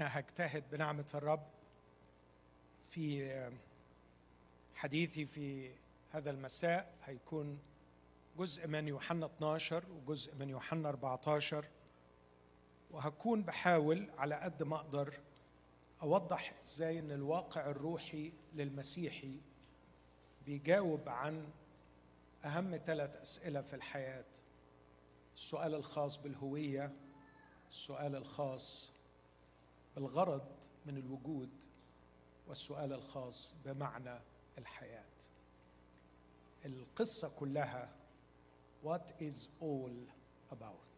أنا هجتهد بنعمة الرب في حديثي في هذا المساء. هيكون جزء من يوحنا 12 وجزء من يوحنا 14 وهكون بحاول على قد ما أقدر أوضح إزاي إن الواقع الروحي للمسيحي بيجاوب عن أهم ثلاث أسئلة في الحياة. السؤال الخاص بالهوية السؤال الخاص بالغرض من الوجود والسؤال الخاص بمعنى الحياة. القصة كلها what is all about.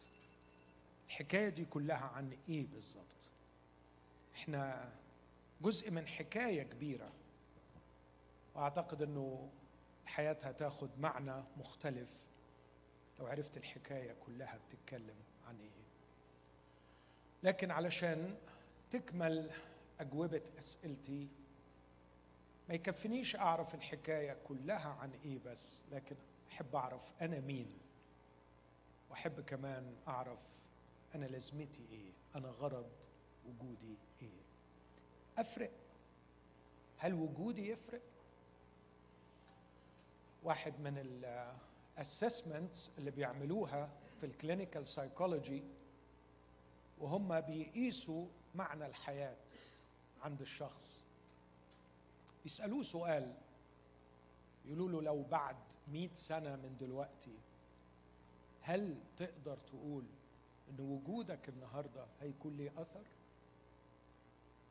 الحكاية دي كلها عن إيه بالظبط إحنا جزء من حكاية كبيرة وأعتقد إنه الحياة هتاخد معنى مختلف لو عرفت الحكاية كلها بتتكلم عن إيه. لكن علشان تكمل أجوبة أسئلتي. ما يكفنيش أعرف الحكاية كلها عن إيه بس لكن أحب أعرف أنا مين. وأحب كمان أعرف أنا لازمتي إيه أنا غرض وجودي إيه. أفرق؟ هل وجودي يفرق؟ واحد من ال assessments اللي بيعملوها في ال clinical psychology وهم بيقيسوا معنى الحياة عند الشخص. يسألوه سؤال يقولوا له لو بعد مئة سنة من دلوقتي هل تقدر تقول إن وجودك النهارده هيكون ليه أثر؟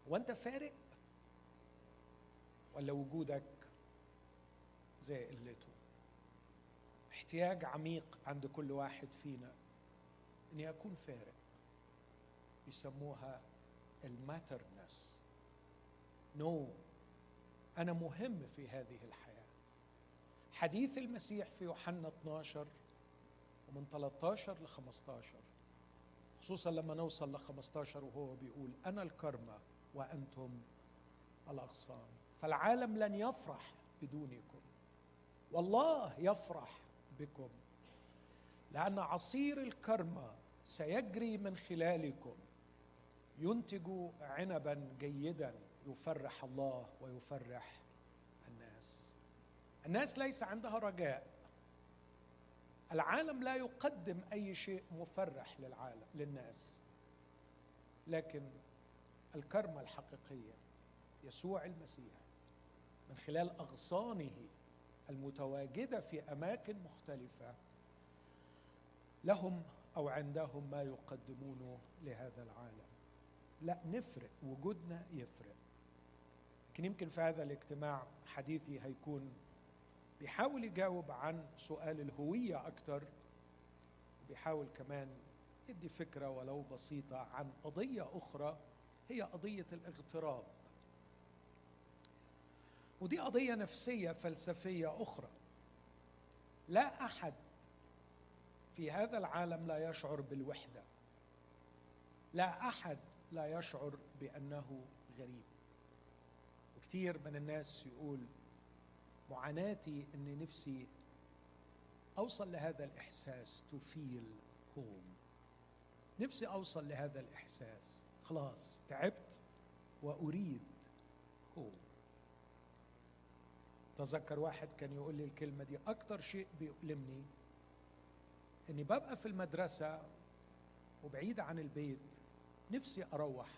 وأنت فارق ولا وجودك زي قلته؟ احتياج عميق عند كل واحد فينا إني أكون فارق بيسموها ال matterness. No no. أنا مهم في هذه الحياة. حديث المسيح في يوحنا 12 ومن 13 ل 15 خصوصا لما نوصل ل 15 وهو بيقول أنا الكرمة وأنتم الأغصان. فالعالم لن يفرح بدونكم. والله يفرح بكم. لأن عصير الكرمة سيجري من خلالكم. ينتج عنبا جيدا يفرح الله ويفرح الناس. الناس ليس عندها رجاء. العالم لا يقدم أي شيء مفرح للعالم للناس. لكن الكرمة الحقيقية يسوع المسيح من خلال أغصانه المتواجدة في أماكن مختلفة لهم أو عندهم ما يقدمونه لهذا العالم. لا نفرق وجودنا يفرق. لكن يمكن في هذا الاجتماع حديثي هيكون بيحاول يجاوب عن سؤال الهوية أكتر بيحاول كمان يدي فكرة ولو بسيطة عن قضية أخرى هي قضية الاغتراب. ودي قضية نفسية فلسفية أخرى. لا أحد في هذا العالم لا يشعر بالوحدة. لا أحد لا يشعر بأنه غريب. كثير من الناس يقول معاناتي اني نفسي أوصل لهذا الإحساس to feel home. نفسي أوصل لهذا الإحساس. خلاص تعبت وأريد هوم تذكر واحد كان يقول لي الكلمة دي أكتر شيء بيؤلمني إني ببقى في المدرسة وبعيد عن البيت نفسي أروح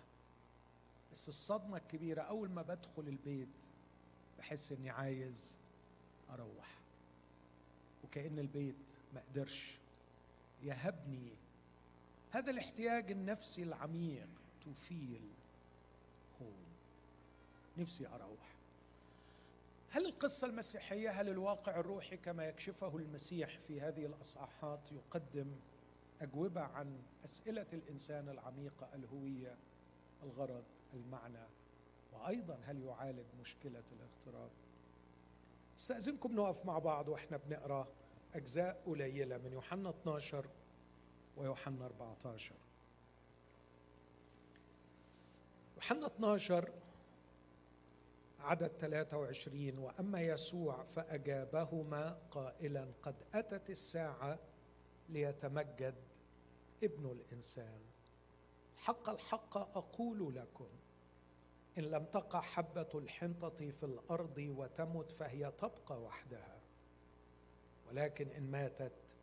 بس الصدمة الكبيرة أول ما بدخل البيت بحس إني عايز أروح. وكأن البيت ما قدرش يهبني. هذا الاحتياج النفسي العميق to feel home. نفسي أروح. هل القصة المسيحية هل الواقع الروحي كما يكشفه المسيح في هذه الأصحاحات يقدم أجوبة عن أسئلة الإنسان العميقة الهوية الغرض المعنى وأيضا هل يعالج مشكلة الاغتراب. استاذنكم نقف مع بعض وإحنا بنقرأ أجزاء قليلة من يوحنا 12 ويوحنا 14 يوحنا 12 عدد 23 وأما يسوع فأجابهما قائلا قد أتت الساعة ليتمجد ابن الإنسان. حق الحق أقول لكم إن لم تقع حبة الحنطة في الأرض وتمت فهي تبقى وحدها. ولكن إن ماتت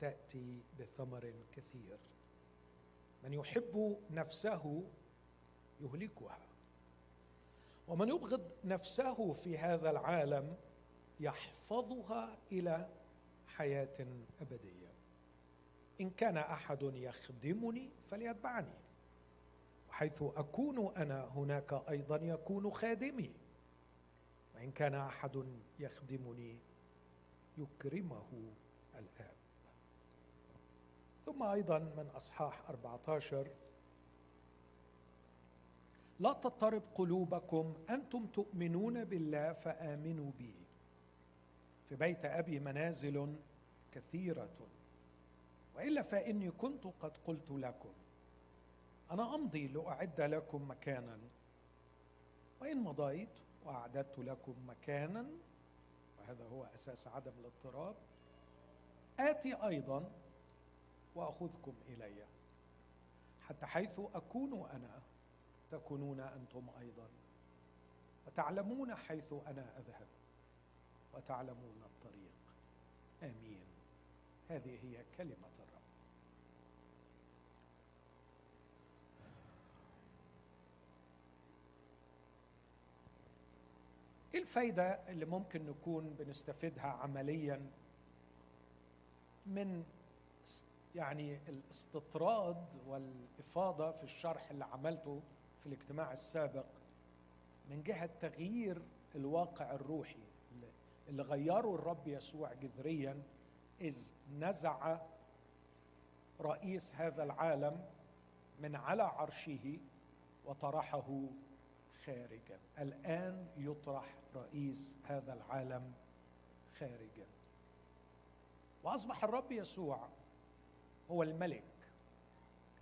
تأتي بثمر كثير. من يحب نفسه يهلكها. ومن يبغض نفسه في هذا العالم يحفظها إلى حياة أبدية. إن كان أحد يخدمني فليتبعني وحيث أكون أنا هناك أيضا يكون خادمي. وإن كان أحد يخدمني يكرمه الآب. ثم أيضا من أصحاح 14 لا تضطرب قلوبكم أنتم تؤمنون بالله فآمنوا بي. في بيت أبي منازل كثيرة. وإلا فإني كنت قد قلت لكم أنا أمضي لأعد لكم مكانا وإن مضيت وأعددت لكم مكانا وهذا هو أساس عدم الاضطراب آتي أيضا وأخذكم إلي حتى حيث أكون أنا تكونون أنتم أيضا وتعلمون حيث أنا أذهب وتعلمون الطريق. آمين. هذه هي كلمة الرب إيه الفايدة اللي ممكن نكون بنستفيدها عمليا من يعني الاستطراد والإفاضة في الشرح اللي عملته في الاجتماع السابق من جهة تغيير الواقع الروحي اللي غيره الرب يسوع جذريا إذ نزع رئيس هذا العالم من على عرشه وطرحه خارجا. الآن يطرح رئيس هذا العالم خارجا. وأصبح الرب يسوع هو الملك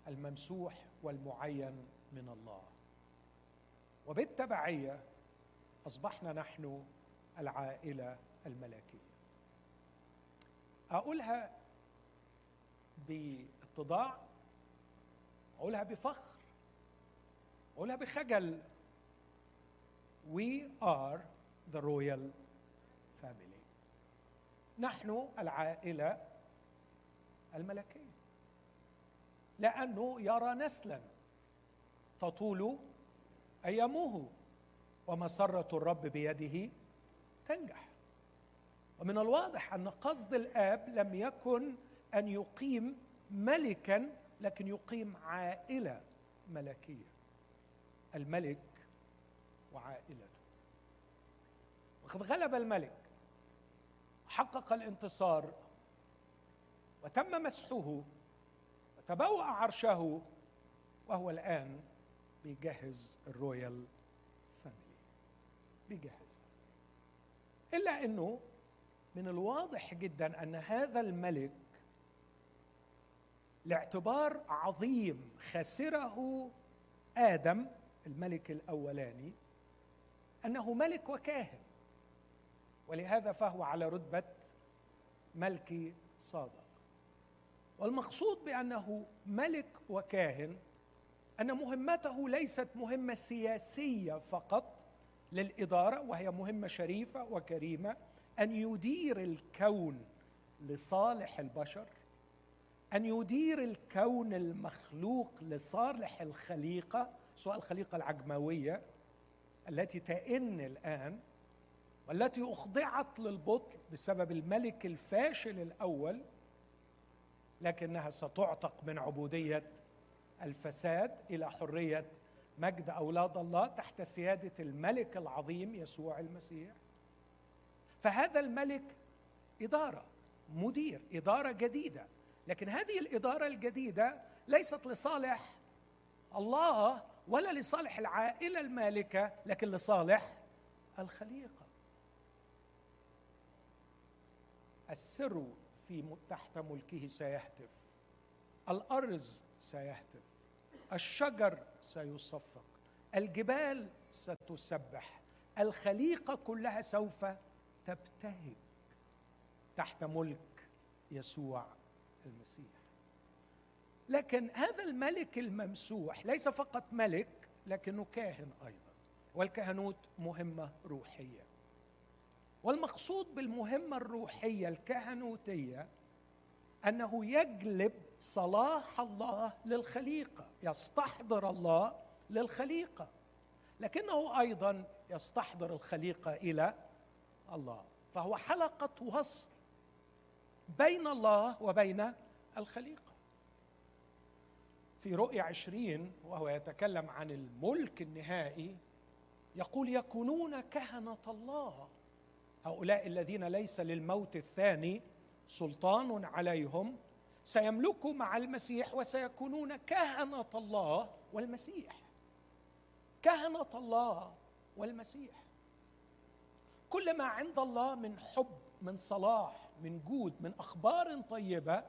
الممسوح والمعين من الله. وبالتبعية أصبحنا نحن العائلة الملكية. أقولها باتضاع أقولها بفخر أقولها بخجل. We are the royal family. نحن العائلة الملكية. لأنه يرى نسلا تطول أيامه ومسرة الرب بيده تنجح. ومن الواضح أن قصد الآب لم يكن أن يقيم ملكا لكن يقيم عائلة ملكية. الملك وعائلته. وقد غلب الملك حقق الانتصار وتم مسحه وتبوأ عرشه وهو الآن بيجهز ال royal family. بيجهزها إلا أنه من الواضح جدا أن هذا الملك لاعتبار عظيم خسره آدم الملك الأولاني أنه ملك وكاهن. ولهذا فهو على رتبة ملك صادق. والمقصود بأنه ملك وكاهن أن مهمته ليست مهمة سياسية فقط للإدارة وهي مهمة شريفة وكريمة أن يدير الكون لصالح البشر أن يدير الكون المخلوق لصالح الخليقة. سواء الخليقة العجموية. التي تئن الآن والتي أخضعت للبطل بسبب الملك الفاشل الأول لكنها ستعتق من عبودية الفساد إلى حرية مجد أولاد الله تحت سيادة الملك العظيم يسوع المسيح. فهذا الملك إدارة مدير إدارة جديدة. لكن هذه الإدارة الجديدة ليست لصالح الله ولا لصالح العائلة المالكة لكن لصالح الخليقة. السر في تحت ملكه سيهتف. الأرز سيهتف. الشجر سيصفق. الجبال ستسبح. الخليقة كلها سوف تبتهج تحت ملك يسوع المسيح. لكن هذا الملك الممسوح ليس فقط ملك لكنه كاهن أيضا. والكهنوت مهمة روحية. والمقصود بالمهمة الروحية الكهنوتية أنه يجلب صلاح الله للخليقة يستحضر الله للخليقة. لكنه أيضا يستحضر الخليقة إلى الله. فهو حلقة وصل بين الله وبين الخليقة. في رؤيا عشرين وهو يتكلم عن الملك النهائي يقول يكونون كهنة الله. هؤلاء الذين ليس للموت الثاني سلطان عليهم سيملكوا مع المسيح وسيكونون كهنة الله والمسيح. كهنة الله والمسيح. كل ما عند الله من حب من صلاح من جود من أخبار طيبة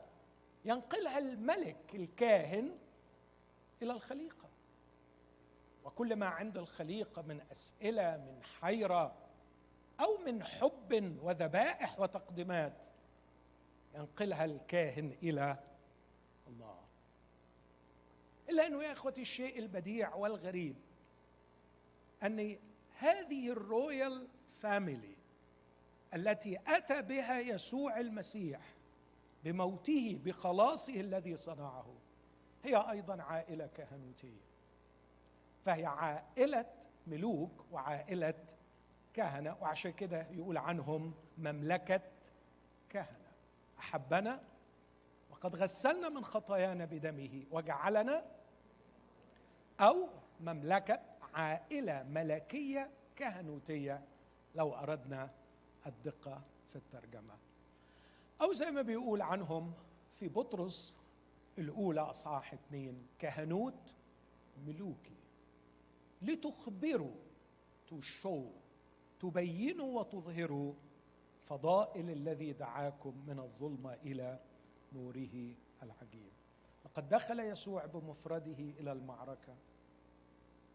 ينقلها الملك الكاهن إلى الخليقة. وكل ما عند الخليقة من أسئلة من حيرة أو من حب وذبائح وتقديمات ينقلها الكاهن إلى الله. إلا أنه يا إخوتي الشيء البديع والغريب أن هذه ال royal family التي أتى بها يسوع المسيح بموته بخلاصه الذي صنعه هي أيضا عائلة كهنوتيه فهي عائلة ملوك وعائلة كهنة وعشان كده يقول عنهم مملكة كهنة. أحبنا وقد غسلنا من خطايانا بدمه وجعلنا أو مملكة عائلة ملكية كهنوتية لو أردنا الدقة في الترجمة. أو زي ما بيقول عنهم في بطرس الأولى اصحاح اثنين كهنوت ملوكي. لتخبروا تشو تبينوا وتظهروا فضائل الذي دعاكم من الظلمه إلى نوره العجيب. لقد دخل يسوع بمفرده إلى المعركة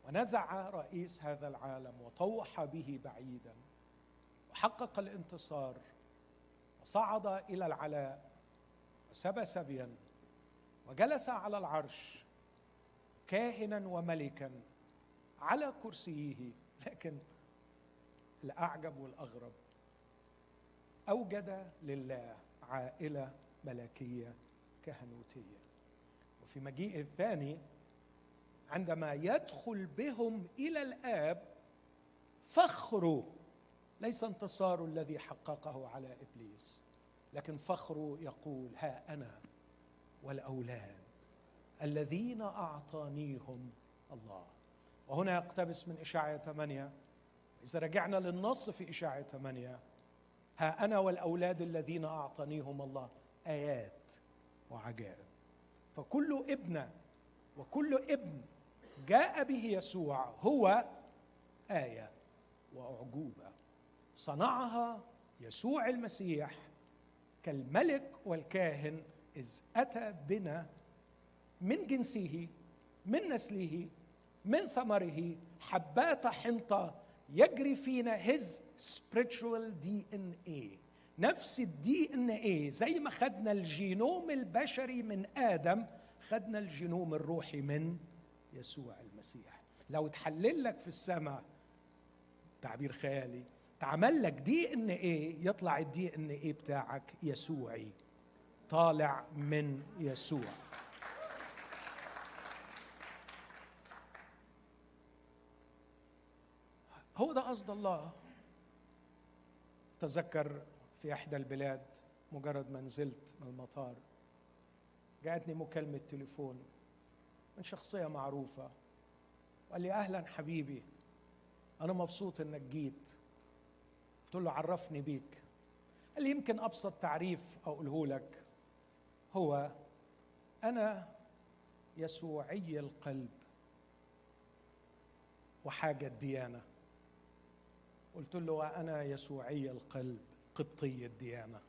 ونزع رئيس هذا العالم وطوح به بعيدا وحقق الانتصار وصعد إلى العلاء وسبى سبيا وجلس على العرش كاهنا وملكا على كرسيه لكن الأعجب والأغرب أوجد لله عائلة ملكية كهنوتية. وفي مجيء الثاني عندما يدخل بهم إلى الآب فخره ليس انتصار الذي حققه على إبليس لكن فخره يقول ها أنا. والأولاد الذين أعطانيهم الله. وهنا يقتبس من اشاعه 8 إذا رجعنا للنص في اشاعه 8 ها أنا والأولاد الذين أعطانيهم الله. آيات وعجائب. فكل ابنه وكل ابن جاء به يسوع هو آية وأعجوبة. صنعها يسوع المسيح كالملك والكاهن إذ أتى بنا من جنسه من نسله من ثمره حبات حنطة يجري فينا his spiritual DNA نفس الدي ان إيه زي ما خدنا الجينوم البشري من آدم خدنا الجينوم الروحي من يسوع المسيح. لو تحلل لك في السماء تعبير خيالي تعمل لك دي ان إيه يطلع الدي ان إيه بتاعك يسوعي. طالع من يسوع. هو ده قصد الله. تذكر في إحدى البلاد مجرد ما نزلت من المطار جاءتني مكالمة تليفون من شخصية معروفة. وقال لي أهلا حبيبي أنا مبسوط إنك جيت. قلت له عرفني بيك. قال لي يمكن أبسط تعريف أقوله لك. هو أنا يسوعي القلب وحاجة الديانة. قلت له وأنا يسوعي القلب قبطي الديانة.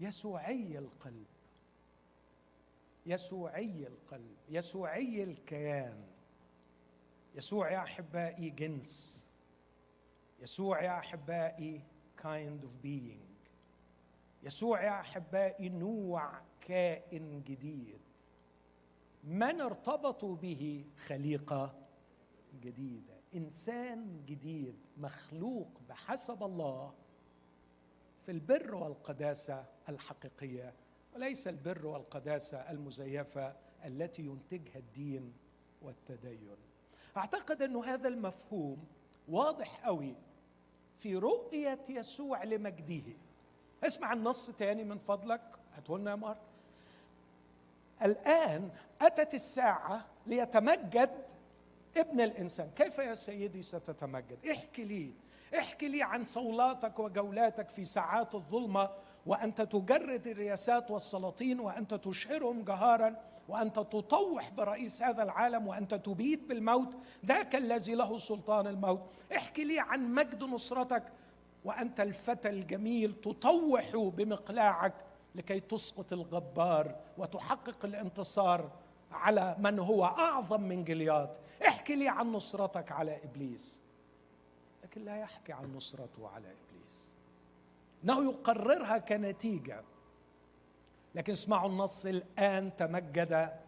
يسوعي القلب يسوعي القلب يسوعي الكيان. يسوع يا أحبائي جنس يسوع يا أحبائي kind of being. يسوع يا أحبائي نوع كائن جديد. من ارتبطوا به خليقة جديدة. إنسان جديد مخلوق بحسب الله في البر والقداسة الحقيقية وليس البر والقداسة المزيفة التي ينتجها الدين والتدين. أعتقد انه هذا المفهوم واضح قوي في رؤية يسوع لمجده. اسمع النص تاني من فضلك هاتولنا يا مارك الآن أتت الساعة ليتمجد ابن الإنسان. كيف يا سيدي ستتمجد؟ احكي لي احكي لي عن صولاتك وجولاتك في ساعات الظلمة وأنت تجرد الرياسات والسلاطين وأنت تشهرهم جهارا وأنت تطوح برئيس هذا العالم وأنت تبيد بالموت. ذاك الذي له سلطان الموت. احكي لي عن مجد نصرتك وأنت الفتى الجميل تطوح بمقلاعك لكي تسقط الجبار وتحقق الانتصار على من هو أعظم من جليات احكي لي عن نصرتك على إبليس. لكن لا يحكي عن نصرته على إبليس. إنه يقررها كنتيجة. لكن اسمعوا النص الآن تمجد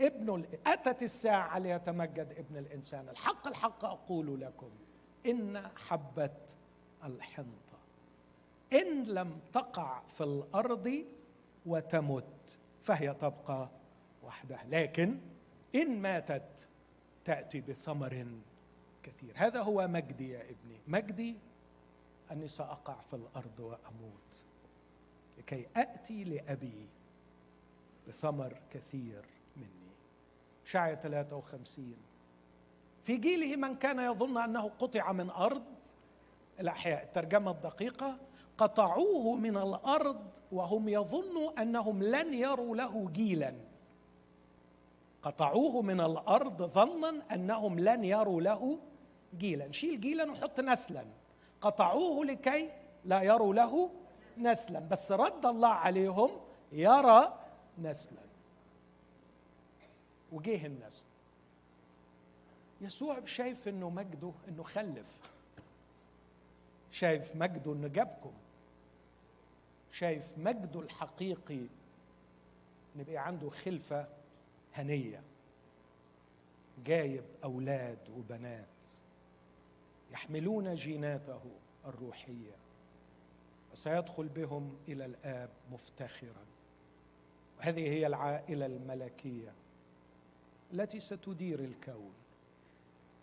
ابن أتت الساعة ليتمجد ابن الإنسان. الحق الحق أقول لكم. إن حبه الحنطة. إن لم تقع في الأرض وتمت فهي تبقى وحدها. لكن إن ماتت تأتي بثمر كثير. هذا هو مجدي يا ابني. مجدي أني سأقع في الأرض وأموت لكي اتي لأبي بثمر كثير مني. شعية 53 في جيله من كان يظن أنه قطع من أرض الاحياء الترجمة الدقيقة قطعوه من الأرض وهم يظنوا أنهم لن يروا له جيلا. قطعوه من الأرض ظنا أنهم لن يروا له جيلا. شيل جيلا وحط نسلا. قطعوه لكي لا يروا له نسلا. بس رد الله عليهم يرى نسلا. وجه النسل. يسوع شايف إنه مجده إنه خلف. شايف مجده انه جابكم شايف مجده الحقيقي. ان يبقى عنده خلفة هنية. جايب أولاد وبنات. يحملون جيناته الروحية. وسيدخل بهم إلى الآب مفتخرا. وهذه هي العائلة الملكية التي ستدير الكون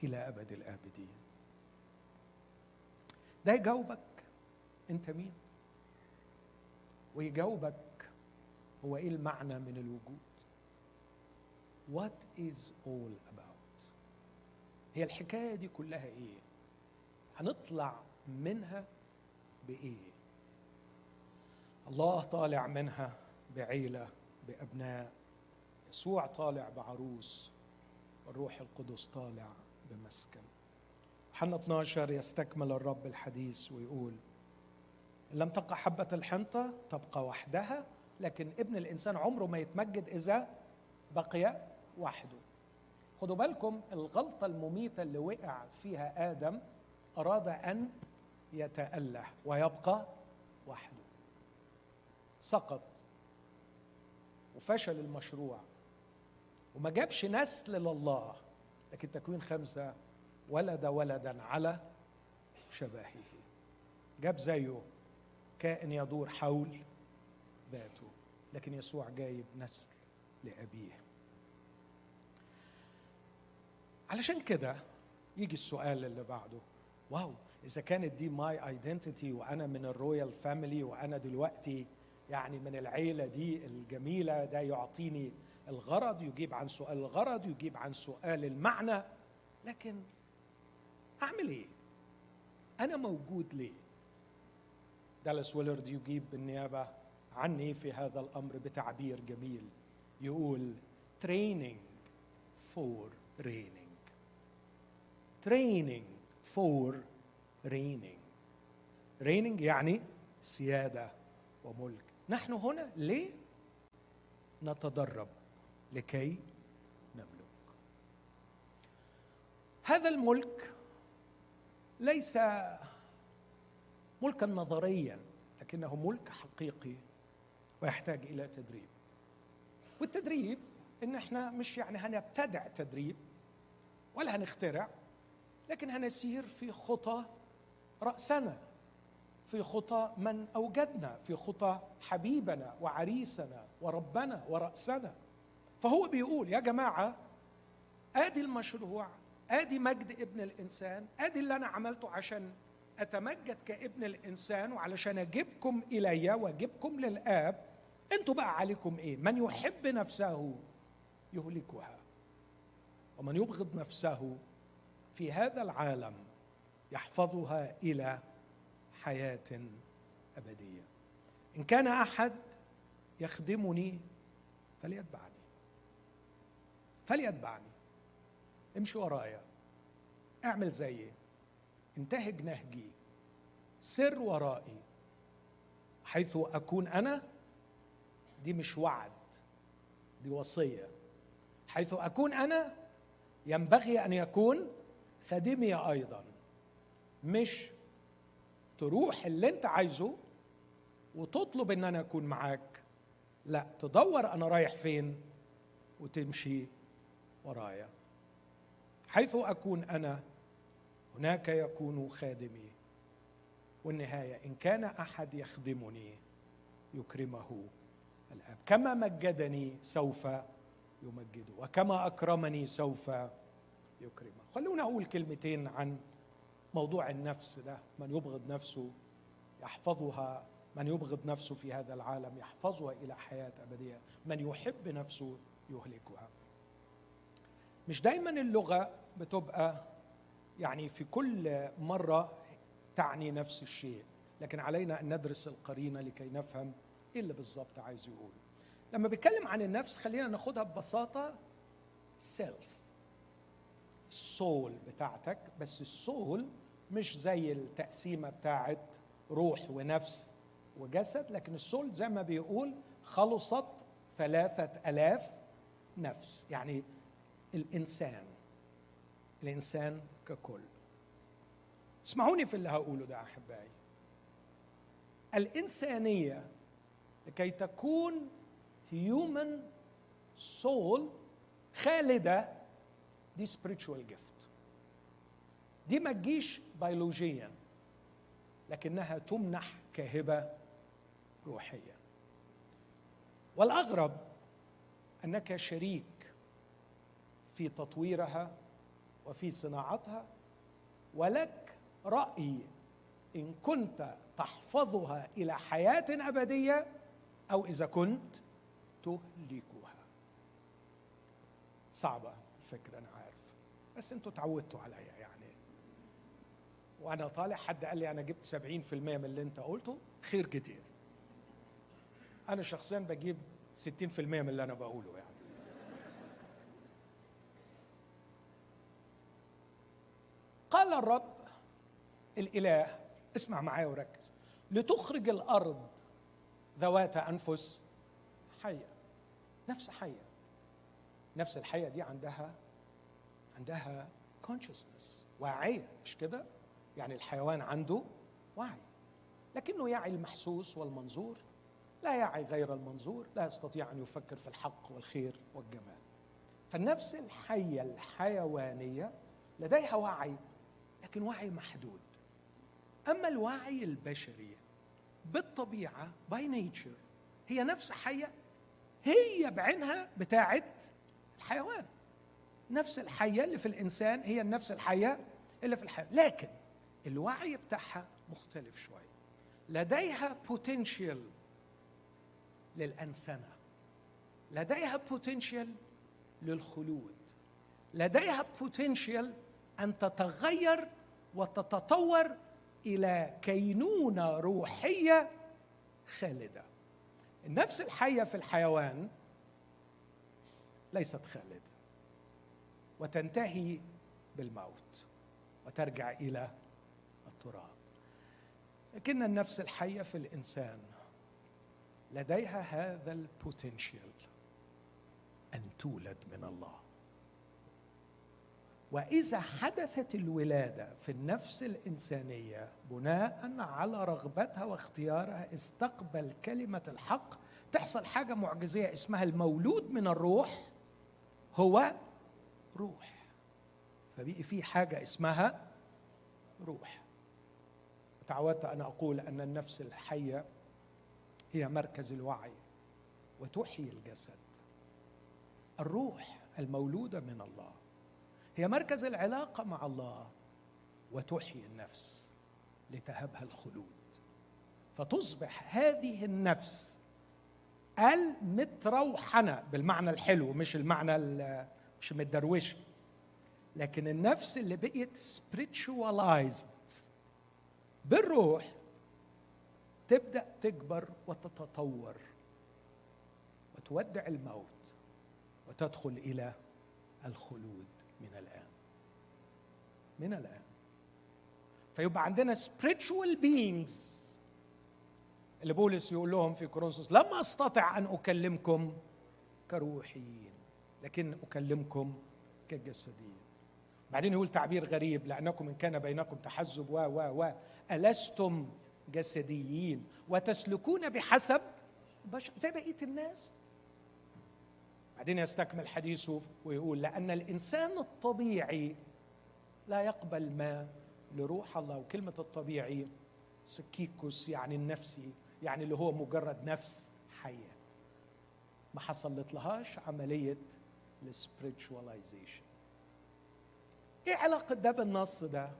إلى أبد الآبدين. ده يجاوبك. انت مين؟ ويجاوبك هو إيه المعنى من الوجود؟ What is all about? هي الحكاية دي كلها إيه؟ هنطلع منها بإيه؟ الله طالع منها بعيلة بأبناء. يسوع طالع بعروس والروح القدس طالع بمسكن. حنا 12 يستكمل الرب الحديث ويقول إن لم تقع حبة الحنطة تبقى وحدها لكن ابن الإنسان عمره ما يتمجد إذا بقي وحده. خدوا بالكم الغلطة المميتة اللي وقع فيها آدم أراد أن يتأله ويبقى وحده. سقط وفشل المشروع وما جابش نسل لله لكن تكوين خمسة ولد ولدا على شبهه جاب زيه كائن يدور حول ذاته لكن يسوع جايب نسل لأبيه. علشان كده يجي السؤال اللي بعده. wow إذا كانت دي my identity وأنا من ال royal family وأنا دلوقتي يعني من العيلة دي الجميلة ده يعطيني الغرض يجيب عن سؤال الغرض يجيب عن سؤال المعنى لكن أعمل إيه؟ أنا موجود ليه؟ دالاس ويلرد يجيب بالنيابة عني في هذا الأمر بتعبير جميل. يقول training for reigning training for reigning reigning يعني سيادة وملك. نحن هنا ليه؟ نتدرب لكي نملك. هذا الملك ليس ملكا نظريا لكنه ملك حقيقي ويحتاج إلى تدريب. والتدريب إن إحنا مش يعني هنبتدع تدريب ولا هنخترع لكن هنسير في خطى رأسنا في خطى من أوجدنا في خطى حبيبنا وعريسنا وربنا ورأسنا. فهو بيقول يا جماعة آدي المشروع ادي مجد ابن الانسان ادي اللي أنا عملته عشان اتمجد كابن الانسان وعلشان اجيبكم الي واجيبكم للاب أنتوا بقى عليكم إيه؟ من يحب نفسه يهلكها. ومن يبغض نفسه في هذا العالم يحفظها إلى حياة أبدية. إن كان أحد يخدمني فليتبعني. فليتبعني. امشي ورايا. اعمل زيي. انتهج نهجي سر ورائي. حيث أكون أنا دي مش وعد دي وصية. حيث أكون أنا ينبغي أن يكون خادمي أيضا. مش تروح اللي أنت عايزه وتطلب إن أنا أكون معاك. لا تدور أنا رايح فين وتمشي ورايا. حيث أكون أنا هناك يكون خادمي. والنهاية إن كان أحد يخدمني يكرمه الأب. كما مجدني سوف يمجده وكما أكرمني سوف يكرمه. خلونا أقول كلمتين عن موضوع النفس ده. من يبغض نفسه يحفظها من يبغض نفسه في هذا العالم يحفظها إلى حياة أبدية. من يحب نفسه يهلكها. مش دايما اللغة بتبقى يعني في كل مرة تعني نفس الشيء. لكن علينا أن ندرس القرينة لكي نفهم إيه اللي بالظبط عايز يقوله لما بيتكلم عن النفس خلينا ناخدها ببساطة سيلف السول بتاعتك. بس السول مش زي التقسيمة بتاعت روح ونفس وجسد لكن السول زي ما بيقول خلصت ثلاثة ألاف نفس. يعني الإنسان. الإنسان ككل. اسمعوني في اللي هقوله ده أحبائي. الإنسانية لكي تكون هيومن سول خالدة دي spiritual gift. دي ما تجيش بيولوجيا لكنها تمنح كهبة روحية. والأغرب أنك شريك في تطويرها وفي صناعتها ولك رأي إن كنت تحفظها إلى حياة أبدية أو إذا كنت تهلكها. صعبة الفكرة أنا عارف. بس أنتوا تعودتوا عليا يعني. وأنا طالع حد قال لي أنا جبت 70% من اللي أنت قلته خير كتير. أنا شخصيا بجيب 60% من اللي أنا بقوله يعني. قال الرب الإله اسمع معايا وركز. لتخرج الأرض ذوات أنفس حية نفس حية. نفس الحية دي عندها عندها consciousness واعية مش كده؟ يعني الحيوان عنده وعي. لكنه يعي المحسوس والمنظور لا يعي غير المنظور لا يستطيع أن يفكر في الحق والخير والجمال. فالنفس الحية الحيوانية لديها وعي لكن وعي محدود. أما الوعي البشري بالطبيعة by nature هي نفس حية هي بعينها بتاعت الحيوان. نفس الحية اللي في الإنسان هي النفس الحية اللي في الحيوان. لكن الوعي بتاعها مختلف شوية لديها potential للأنسنة. لديها potential للخلود. لديها potential أن تتغير وتتطور إلى كينونة روحية خالدة. النفس الحية في الحيوان ليست خالدة وتنتهي بالموت وترجع إلى التراب. لكن النفس الحية في الإنسان لديها هذا البوتنشال أن تولد من الله. وإذا حدثت الولادة في النفس الإنسانية بناء على رغبتها واختيارها استقبل كلمة الحق فبتحصل حاجة معجزية اسمها المولود من الروح هو روح. فبقي في حاجة اسمها روح. تعودت أن أقول أن النفس الحية هي مركز الوعي وتحيي الجسد. الروح المولودة من الله. هي مركز العلاقة مع الله وتحيي النفس لتهبها الخلود. فتصبح هذه النفس المتروحنة بالمعنى الحلو مش المعنى مش متدروشة. لكن النفس اللي بقيت spiritualized بالروح تبدأ تكبر وتتطور وتودع الموت وتدخل إلى الخلود. من الآن. من الآن. فيبقى عندنا spiritual beings. اللي بولس يقول لهم في كورنثوس لم أستطع أن أكلمكم كروحيين لكن أكلمكم كجسديين بعدين يقول تعبير غريب لأنكم إن كان بينكم تحزب و و و. ألستم جسديين؟ وتسلكون بحسب زي بقية الناس؟ بعدين يستكمل حديثه ويقول لأن الإنسان الطبيعي لا يقبل ما لروح الله. وكلمة الطبيعي سكيكوس يعني النفسي يعني اللي هو مجرد نفس حية. ما حصلت لهاش عملية ال spiritualization. إيه علاقة ده بالنص ده؟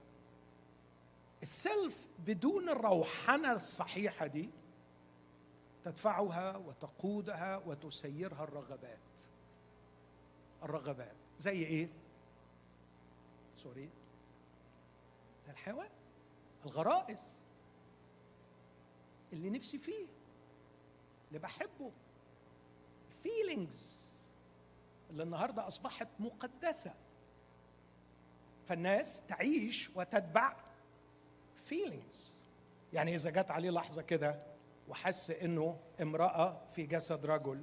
السلف بدون الروحنه الصحيحة دي تدفعها وتقودها وتسيرها الرغبات. الرغبات. زي إيه؟ sorry. زي الحيوان. الغرائز. اللي نفسي فيه. اللي بحبه. ال feelings. اللي النهارده أصبحت مقدسة. فالناس تعيش وتتبع feelings يعني إذا جت عليه لحظة كده وحس إنه امرأة في جسد رجل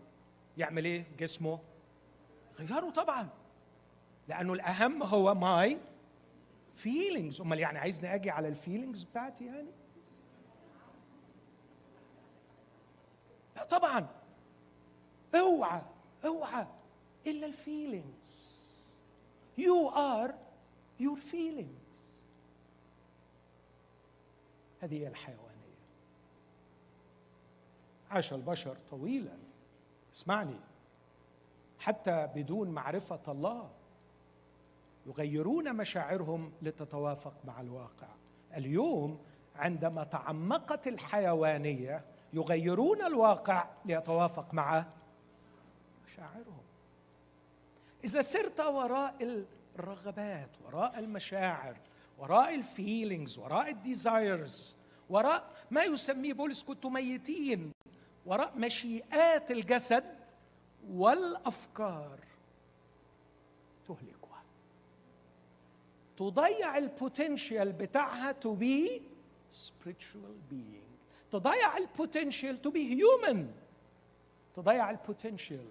يعمل إيه؟ في جسمه غيره طبعا. لأنه الأهم هو my feelings أمال يعني عايزني أجي على ال feelings بتاعتي يعني؟ لا طبعا. اوعى اوعى إلا ال feelings you are your feelings هذه هي الحيوانية. عاش البشر طويلا. اسمعني. حتى بدون معرفة الله يغيرون مشاعرهم لتتوافق مع الواقع. اليوم عندما تعمقت الحيوانية يغيرون الواقع ليتوافق مع مشاعرهم. إذا سرت وراء الرغبات وراء المشاعر وراء ال feelings وراء ال desires وراء ما يسميه بولس كنتم ميتين وراء مشيئات الجسد والأفكار تهلكها. تضيع ال potential بتاعها to be spiritual being. تضيع ال potential to be human تضيع ال potential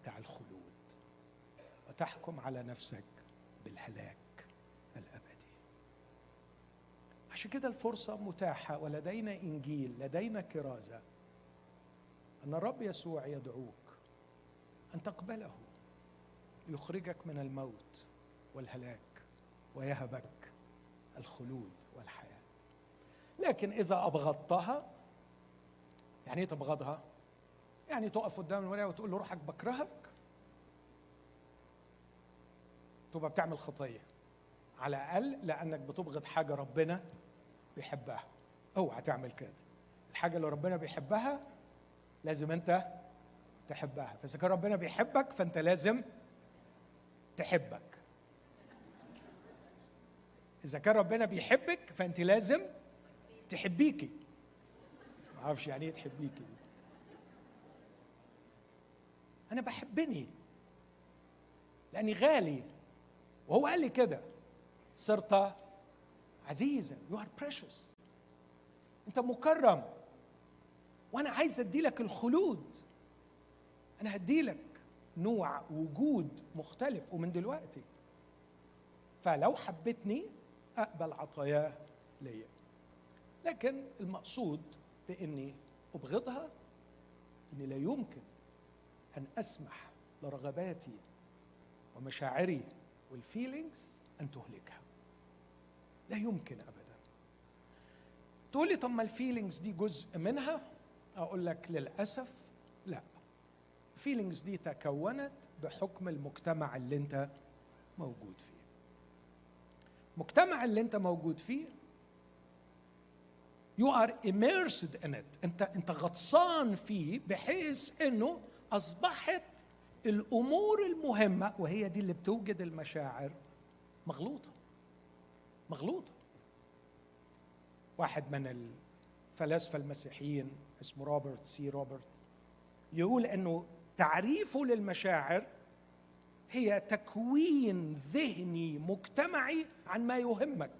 بتاع الخلود. وتحكم على نفسك بالهلاك الأبدي. عشان كده الفرصة متاحة ولدينا إنجيل لدينا كرازة. أن الرب يسوع يدعوك أن تقبله. ليخرجك من الموت والهلاك ويهبك الخلود والحياة. لكن إذا أبغضتها يعني إيه تبغضها؟ يعني تقف قدام المرايه وتقول له روحك بكرهك؟ تبقى بتعمل خطية. على الأقل لأنك بتبغض حاجة ربنا بيحبها. أوعى تعمل كده. الحاجة اللي ربنا بيحبها لازم أنت تحبها. فإذا كان ربنا بيحبك فأنت لازم تحبك. إذا كان ربنا بيحبك فأنت لازم تحبيكي. ما أعرفش يعني إيه تحبيكي أنا بحبني. لأني غالي. وهو قال لي كده. صرت عزيزا. you are precious أنت مكرم. وأنا عايز أدي لك الخلود. أنا هدي لك نوع وجود مختلف ومن دلوقتي. فلو حبتني أقبل عطاياه ليا. لكن المقصود بإني أبغضها إني لا يمكن أن أسمح لرغباتي ومشاعري وال feelings أن تهلكها. لا يمكن ابدا. تقول لي طب ما ال feelings دي جزء منها؟ أقول لك للأسف لا ال feelings دي تكونت بحكم المجتمع اللي انت موجود فيه. المجتمع اللي انت موجود فيه you are immersed in it. انت انت غطسان فيه بحيث انه اصبحت الأمور المهمة وهي دي اللي بتوجد المشاعر مغلوطة. مغلوطة. واحد من الفلاسفة المسيحيين اسمه روبرت سي روبرت يقول إنه تعريفه للمشاعر هي تكوين ذهني مجتمعي عن ما يهمك.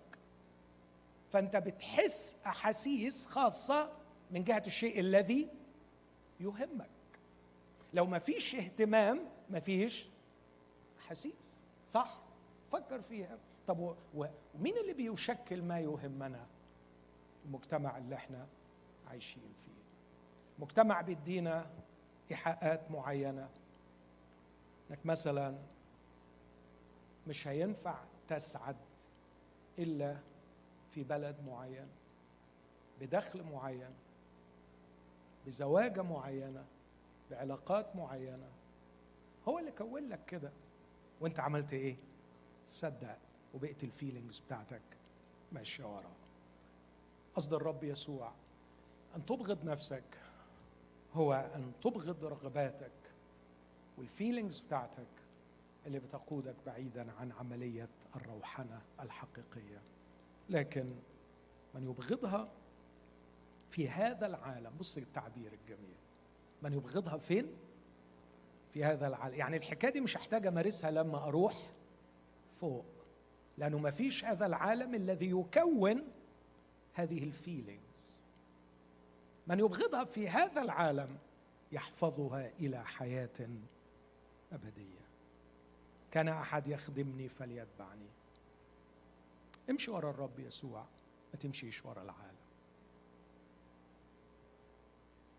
فأنت بتحس أحاسيس خاصة من جهة الشيء الذي يهمك. لو ما فيش اهتمام ما فيش أحاسيس. صح؟ فكر فيها. طب ومين اللي بيشكل ما يهمنا؟ المجتمع اللي إحنا عايشين فيه. مجتمع بيدينا إيحاءات معينة. إنك مثلا مش هينفع تسعد إلا في بلد معين بدخل معين بزواجه معينة بعلاقات معينة. هو اللي كون لك كده. وأنت عملت إيه؟ صدق وبقيت الفيلينجز بتاعتك ماشية وراه قصد الرب يسوع أن تبغض نفسك هو أن تبغض رغباتك والفيلينجز بتاعتك اللي بتقودك بعيدا عن عملية الروحنه الحقيقية. لكن من يبغضها في هذا العالم بص التعبير الجميل. من يبغضها فين؟ في هذا العالم. يعني الحكاية دي مش هحتاج أمارسها لما أروح فوق لأنه ما فيش هذا العالم الذي يكون هذه الفيلينجز من يبغضها في هذا العالم يحفظها إلى حياة أبدية. كان أحد يخدمني فليتبعني. امشي ورا الرب يسوع ما تمشيش ورا العالم.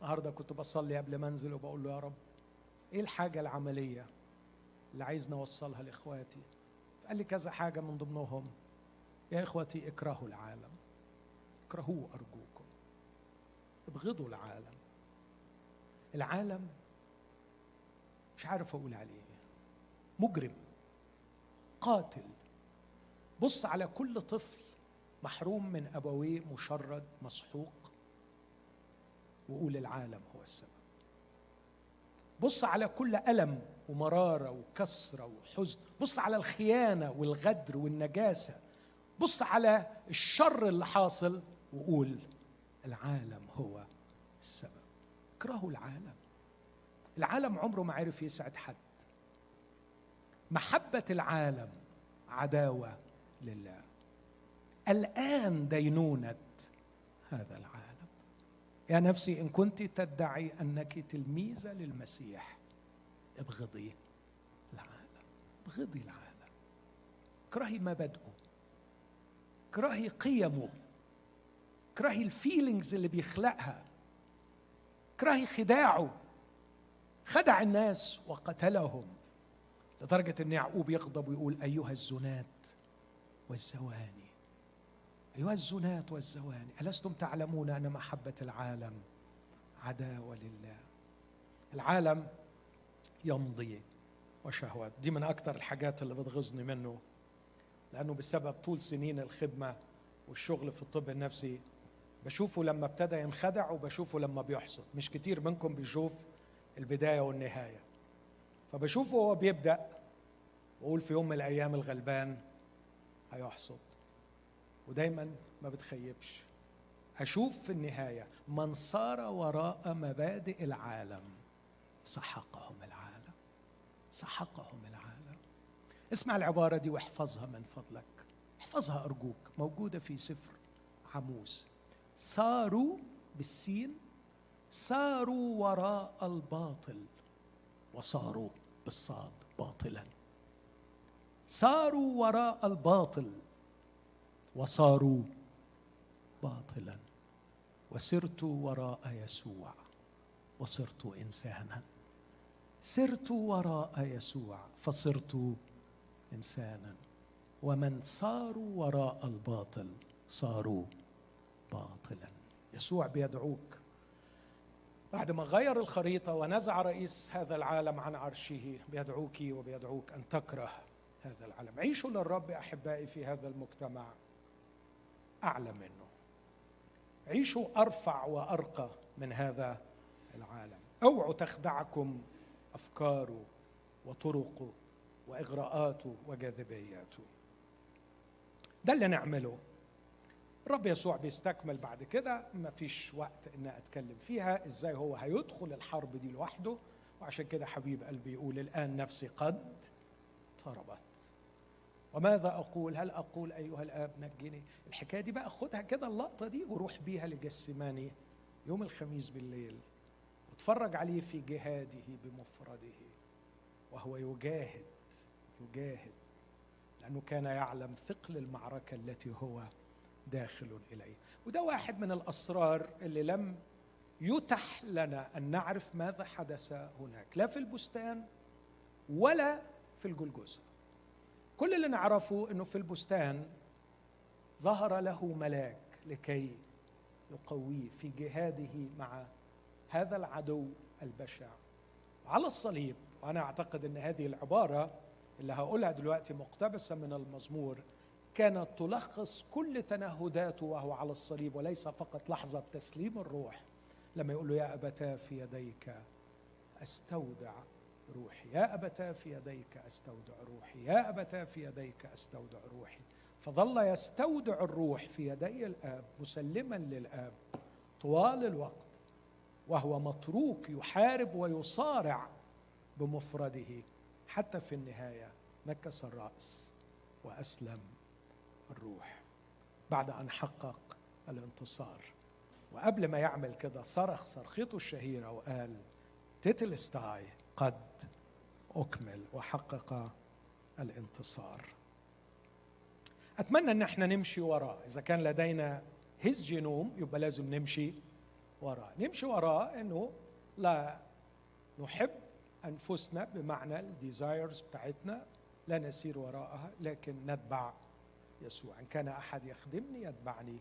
النهارده كنت بصلي قبل ما أنزل وبقول له يا رب إيه الحاجة العملية اللي عايز نوصلها لإخواتي؟ قال لي كذا حاجة من ضمنهم. يا إخوتي اكرهوا العالم. اكرهوه ارجوكم ابغضوا العالم. العالم مش عارف أقول عليه. مجرم قاتل. بص على كل طفل محروم من أبويه مشرد مسحوق وقول العالم هو السبب. بص على كل ألم ومرارة وكسرة وحزن. بص على الخيانة والغدر والنجاسة. بص على الشر اللي حاصل وقول العالم هو السبب. اكرهوا العالم. العالم عمره ما عرف يسعد حد. محبة العالم عداوة لله. الآن دينونة هذا العالم. يا نفسي إن كنت تدعي أنك تلميذه للمسيح ابغضي العالم. ابغضي العالم. اكرهي مبادئه. اكرهي قيمه. اكرهي الفيلينجز اللي بيخلقها اكرهي خداعه. خدع الناس وقتلهم لدرجة أن يعقوب يغضب ويقول أيها الزنات والزواني أيها الزنات والزواني ألستم تعلمون أن محبة العالم عداوة لله؟ العالم يمضي وشهوات دي من أكثر الحاجات اللي بتغيظني منه لأنه بسبب طول سنين الخدمة والشغل في الطب النفسي بشوفه لما ابتدى ينخدع وبشوفه لما بيحصد. مش كتير منكم بيشوف البداية والنهاية. فبشوفه وهو بيبدأ وأقول في يوم من الأيام الغلبان هيحصد. ودايما ما بتخيبش. أشوف في النهاية من صار وراء مبادئ العالم سحقهم العالم سحقهم العالم. اسمع العبارة دي واحفظها من فضلك. احفظها أرجوك موجودة في سفر عموس. صاروا بالسين ساروا وراء الباطل وصاروا بالصاد باطلا. ساروا وراء الباطل وصاروا باطلا. وسرت وراء يسوع وصرت انسانا. سرت وراء يسوع فصرت انسانا. ومن ساروا وراء الباطل صاروا باطلا. يسوع بيدعوك. بعد ما غير الخريطة ونزع رئيس هذا العالم عن عرشه بيدعوك وبيدعوك أن تكره هذا العالم. عيشوا للرب أحبائي في هذا المجتمع. اعلى منه. عيشوا أرفع وأرقى من هذا العالم. أوعوا تخدعكم افكاره وطرقه واغراءاته وجاذبياته ده اللي نعمله. الرب يسوع بيستكمل بعد كده. ما فيش وقت إن أتكلم فيها. إزاي هو هيدخل الحرب دي لوحده؟ وعشان كده حبيب قلبي يقول الآن نفسي قد طربت. وماذا أقول؟ هل أقول أيها الآب نجني؟ الحكاية دي بقى خدها كده اللقطة دي وروح بيها لجسماني يوم الخميس بالليل. واتفرج عليه في جهاده بمفرده. وهو يجاهد يجاهد لأنه كان يعلم ثقل المعركة التي هو داخل إليه. وده واحد من الأسرار اللي لم يتح لنا أن نعرف ماذا حدث هناك. لا في البستان ولا في الجلجسه كل اللي نعرفه إنه في البستان ظهر له ملاك لكي يقويه في جهاده مع هذا العدو البشع. على الصليب وأنا أعتقد إن هذه العبارة اللي هقولها دلوقتي مقتبسة من المزمور كانت تلخص كل تنهداته وهو على الصليب وليس فقط لحظة تسليم الروح. لما يقول له يا أبتاه في يديك أستودع روحي. يا أبتاه في يديك أستودع روحي. يا أبتاه في يديك أستودع روحي. فظل يستودع الروح في يدي الآب مسلما للآب طوال الوقت وهو متروك يحارب ويصارع بمفرده حتى في النهاية نكس الرأس وأسلم. الروح بعد أن حقق الانتصار. وقبل ما يعمل كده صرخ صرخته الشهيرة وقال τετέλεσται قد أكمل وحقق الانتصار. أتمنى إن إحنا نمشي وراه. إذا كان لدينا his genome يبقى لازم نمشي وراه. نمشي وراه إنه لا نحب أنفسنا بمعنى ال desires بتاعتنا لا نسير وراءها لكن نتبع يسوع. إن كان أحد يخدمني يتبعني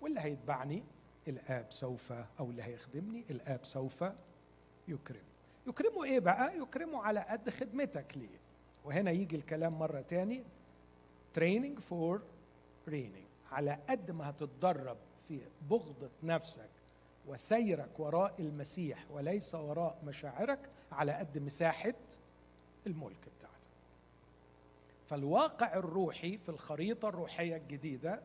واللي هيتبعني الآب سوف أو اللي هيخدمني الآب سوف يكرم. يكرمه إيه بقى؟ يكرمه على قد خدمتك ليه. وهنا يجي الكلام مرة تاني training for reigning على قد ما هتتدرب في بغضة نفسك وسيرك وراء المسيح وليس وراء مشاعرك على قد مساحة الملك بتاعتك فالواقع الروحي في الخريطة الروحية الجديدة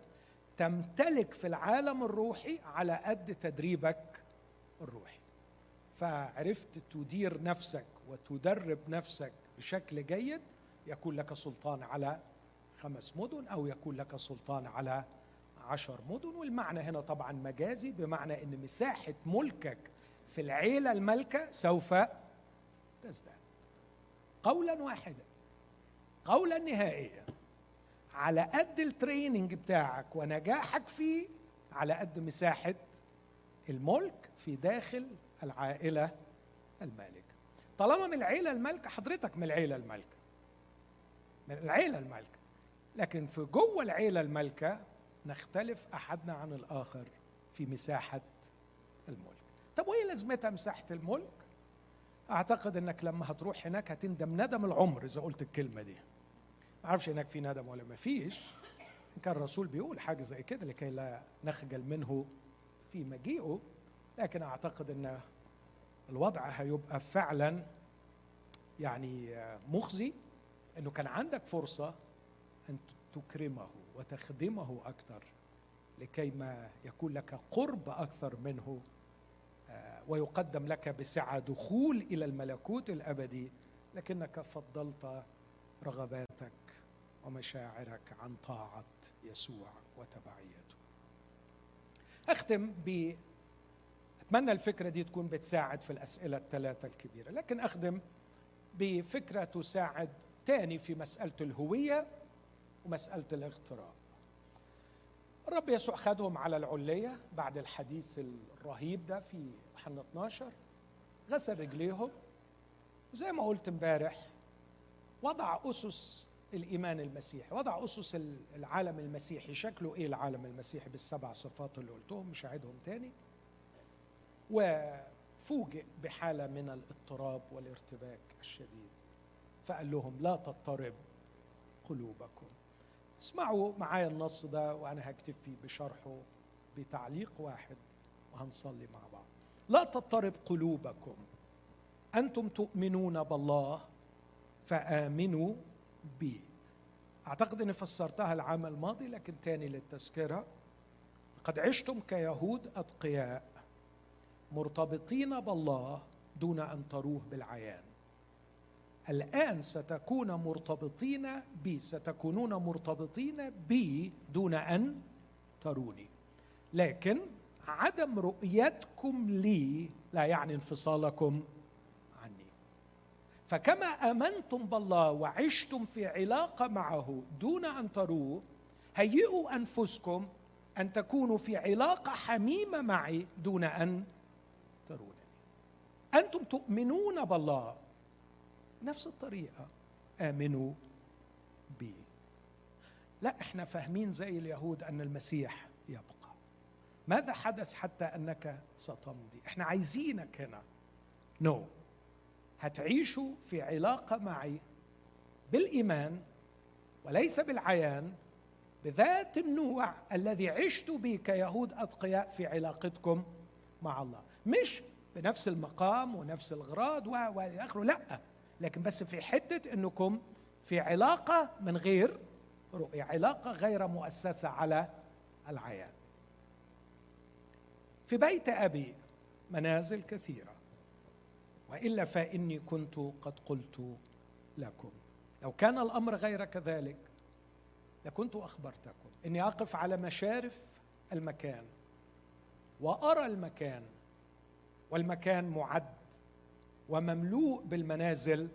تمتلك في العالم الروحي على قد تدريبك الروحي. فعرفت تدير نفسك وتدرب نفسك بشكل جيد يكون لك سلطان على خمس مدن أو يكون لك سلطان على عشر مدن. والمعنى هنا طبعا مجازي بمعنى إن مساحة ملكك في العيلة المالكة سوف تزداد. قولا واحدا. قولا نهائيا. على قد التريننج بتاعك ونجاحك فيه على قد مساحة الملك في داخل العائلة المالكة. طالما من العيلة المالكة حضرتك من العيلة المالكة. من العيلة المالكة. لكن في جوه العيلة المالكة نختلف أحدنا عن الآخر في مساحة الملك. طب وإيه لازمتها مساحة الملك؟ أعتقد إنك لما هتروح هناك هتندم ندم العمر إذا قلت الكلمة دي. ما أعرفش هناك في ندم ولا ما فيش. إن كان الرسول بيقول حاجة زي كده لكي لا نخجل منه في مجيئه. لكن أعتقد إن الوضع هيبقى فعلا يعني مخزي. إنه كان عندك فرصة أن تكرمه وتخدمه أكثر لكي ما يكون لك قرب أكثر منه ويقدم لك بسعه دخول إلى الملكوت الأبدي. لكنك فضلت رغباتك ومشاعرك عن طاعة يسوع وتبعيته. أختم ب أتمنى الفكرة دي تكون بتساعد في الأسئلة الثلاثة الكبيرة، لكن اخدم بفكرة تساعد تاني في مسألة الهوية ومسألة الاغتراب. الرب يسوع خدهم على العليه بعد الحديث الرهيب ده في يوحنا 12 غسل رجليهم وزي ما قلت امبارح وضع أسس الإيمان المسيحي وضع أسس العالم المسيحي شكله إيه؟ العالم المسيحي بالسبع صفات اللي قلتهم مش هعيدهم تاني. وفوجئ بحالة من الاضطراب والارتباك الشديد فقال لهم لا تضطرب قلوبكم. اسمعوا معايا النص ده وأنا هكتب فيه بشرحه بتعليق واحد وهنصلي مع بعض. لا تضطرب قلوبكم. أنتم تؤمنون بالله فآمنوا بي أعتقد إني فسرتها العام الماضي لكن تاني للتذكرة. قد عشتم كيهود أتقياء مرتبطين بالله دون أن تروه بالعيان. الآن ستكون مرتبطين بي ستكونون مرتبطين بي دون أن تروني. لكن عدم رؤيتكم لي لا يعني انفصالكم فكما آمنتم بالله وعشتم في علاقة معه دون أن تروه هيئوا أنفسكم أن تكونوا في علاقة حميمة معي دون أن ترونني. أنتم تؤمنون بالله؟ نفس الطريقة. آمنوا بي. لا إحنا فاهمين زي اليهود أن المسيح يبقى. ماذا حدث حتى أنك ستمضي إحنا عايزينك هنا. نو no. هتعيشوا في علاقة معي بالإيمان وليس بالعيان بذات النوع الذي عشت به كيهود أتقياء في علاقتكم مع الله. مش بنفس المقام ونفس الغراض وإلى آخره لا. لكن بس في حتة إنكم في علاقة من غير رؤية علاقة غير مؤسسة على العيان. في بيت أبي منازل كثيرة. وإلا فإني كنت قد قلت لكم. لو كان الأمر غير كذلك لكنت أخبرتكم. إني أقف على مشارف المكان وأرى المكان والمكان معد ومملوء بالمنازل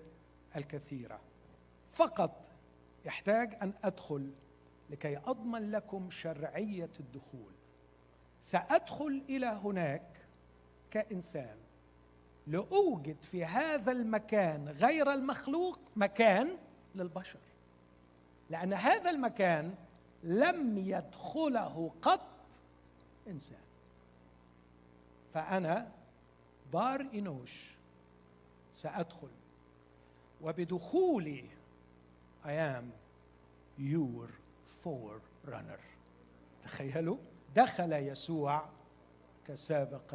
الكثيرة. فقط يحتاج أن أدخل لكي أضمن لكم شرعية الدخول. سأدخل إلى هناك كإنسان لأوجد في هذا المكان غير المخلوق مكان للبشر. لأن هذا المكان لم يدخله قط إنسان. فأنا بار إنوش سأدخل. وبدخولي I am your forerunner. تخيلوا؟ دخل يسوع كسابق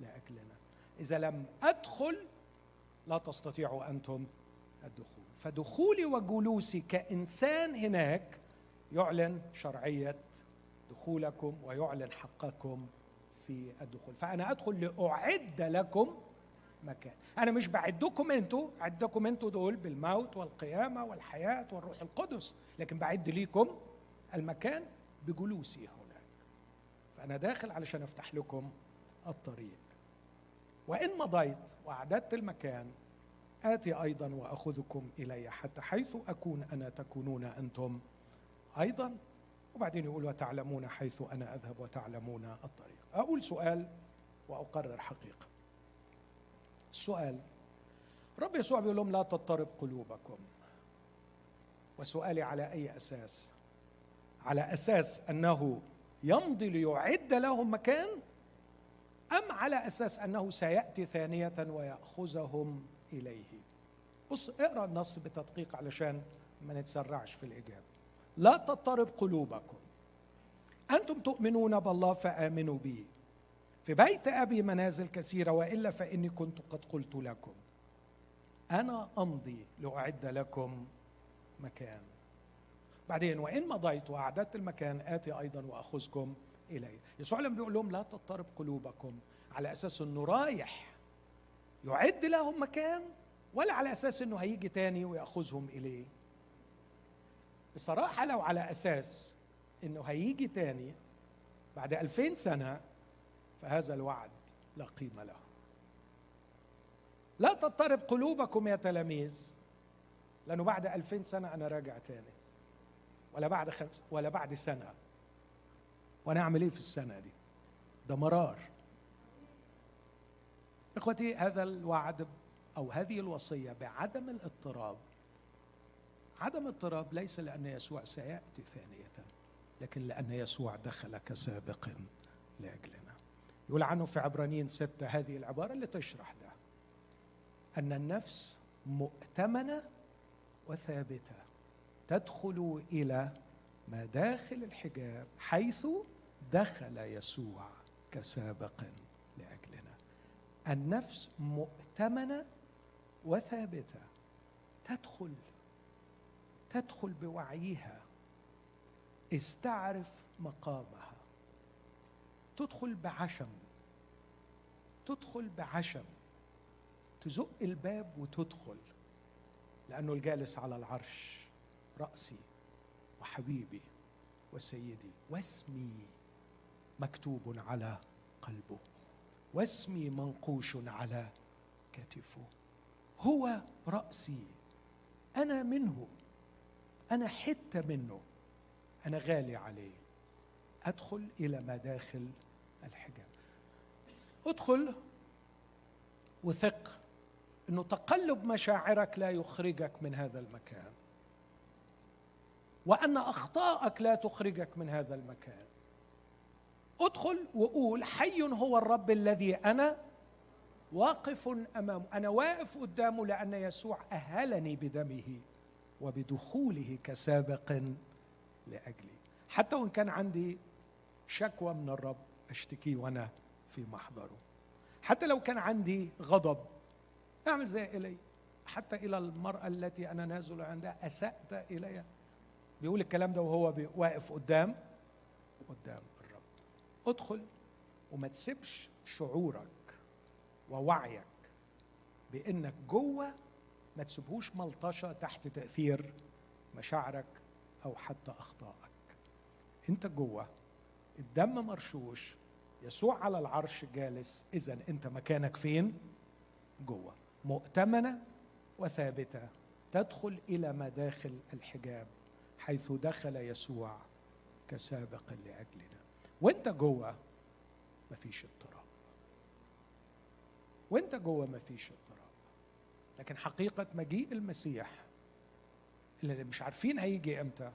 لاجلنا إذا لم أدخل لا تستطيعوا أنتم الدخول. فدخولي وجلوسي كإنسان هناك يعلن شرعية دخولكم ويعلن حقكم في الدخول. فأنا أدخل لأعد لكم مكان. أنا مش بعدكم أنتوا عدكم أنتوا دول بالموت والقيامة والحياة والروح القدس لكن بعد ليكم المكان بجلوسي هنا. فأنا داخل علشان أفتح لكم الطريق. وإن مضيت وأعددت المكان آتي أيضا وأخذكم إلي حتى حيث أكون أنا تكونون أنتم أيضا. وبعدين يقول وتعلمون حيث أنا أذهب وتعلمون الطريق. أقول سؤال وأقرر حقيقة. السؤال رب يسوع بيقول لهم لا تضطرب قلوبكم. وسؤالي على أي أساس؟ على أساس أنه يمضي ليعد لهم مكان؟ أم على أساس أنه سيأتي ثانية ويأخذهم إليه؟ بص اقرأ النص بتدقيق علشان ما نتسرعش في الإجابة. لا تضطرب قلوبكم. أنتم تؤمنون بالله فآمنوا بي في بيت أبي منازل كثيرة وإلا فإني كنت قد قلت لكم. أنا أمضي لأعد لكم مكان. بعدين وإن مضيت وأعددت المكان آتي أيضا وأخذكم إلي. يسوع لما بيقول لهم لا تضطرب قلوبكم على أساس أنه رايح يعد لهم مكان ولا على أساس أنه هيجي تاني ويأخذهم إليه. بصراحة لو على أساس أنه هيجي تاني بعد ألفين سنة فهذا الوعد لا قيمة له. لا تضطرب قلوبكم يا تلاميذ لأنه بعد ألفين سنة أنا راجع تاني ولا بعد خمس ولا بعد سنة. وأنا اعمل إيه في السنة دي؟ ده مرار. إخوتي هذا الوعد أو هذه الوصية بعدم الاضطراب. عدم اضطراب ليس لأن يسوع سيأتي ثانية لكن لأن يسوع دخل كسابق لأجلنا. يقول عنه في عبرانيين ستة هذه العبارة اللي تشرح ده. أن النفس مؤتمنة وثابتة تدخل إلى مداخل الحجاب حيث دخل يسوع كسابق لأجلنا. النفس مؤتمنة وثابتة. تدخل تدخل بوعيها. استعرف مقامها. تدخل بعشم تدخل بعشم. تزق الباب وتدخل لأنه الجالس على العرش. رأسي وحبيبي وسيدي واسمي. مكتوب على قلبه. واسمي منقوش على كتفه. هو رأسي. أنا منه. أنا حتة منه. أنا غالي عليه. أدخل إلى مداخل الحجاب. ادخل وثق إنه تقلب مشاعرك لا يخرجك من هذا المكان. وأن اخطائك لا تخرجك من هذا المكان. ادخل وقول حي هو الرب الذي أنا واقف أمامه. أنا واقف قدامه لأن يسوع أهلني بدمه وبدخوله كسابق لأجلي. حتى وإن كان عندي شكوى من الرب أشتكيه وأنا في محضره. حتى لو كان عندي غضب أعمل زي إلي. حتى إلى المرأة التي أنا نازل عندها أسأت إليها. بيقول الكلام ده وهو واقف قدام قدام. ادخل وما تسيبش شعورك ووعيك بإنك جوه ما تسيبهوش ملطشة تحت تأثير مشاعرك أو حتى أخطائك. أنت جوه الدم مرشوش يسوع على العرش جالس اذا أنت مكانك فين؟ جوه. مؤتمنة وثابتة تدخل إلى مداخل الحجاب حيث دخل يسوع كسابق لأجلنا. وانت جوه مفيش اضطراب. وانت جوه مفيش اضطراب. لكن حقيقة مجيء المسيح اللي مش عارفين هيجي إمتى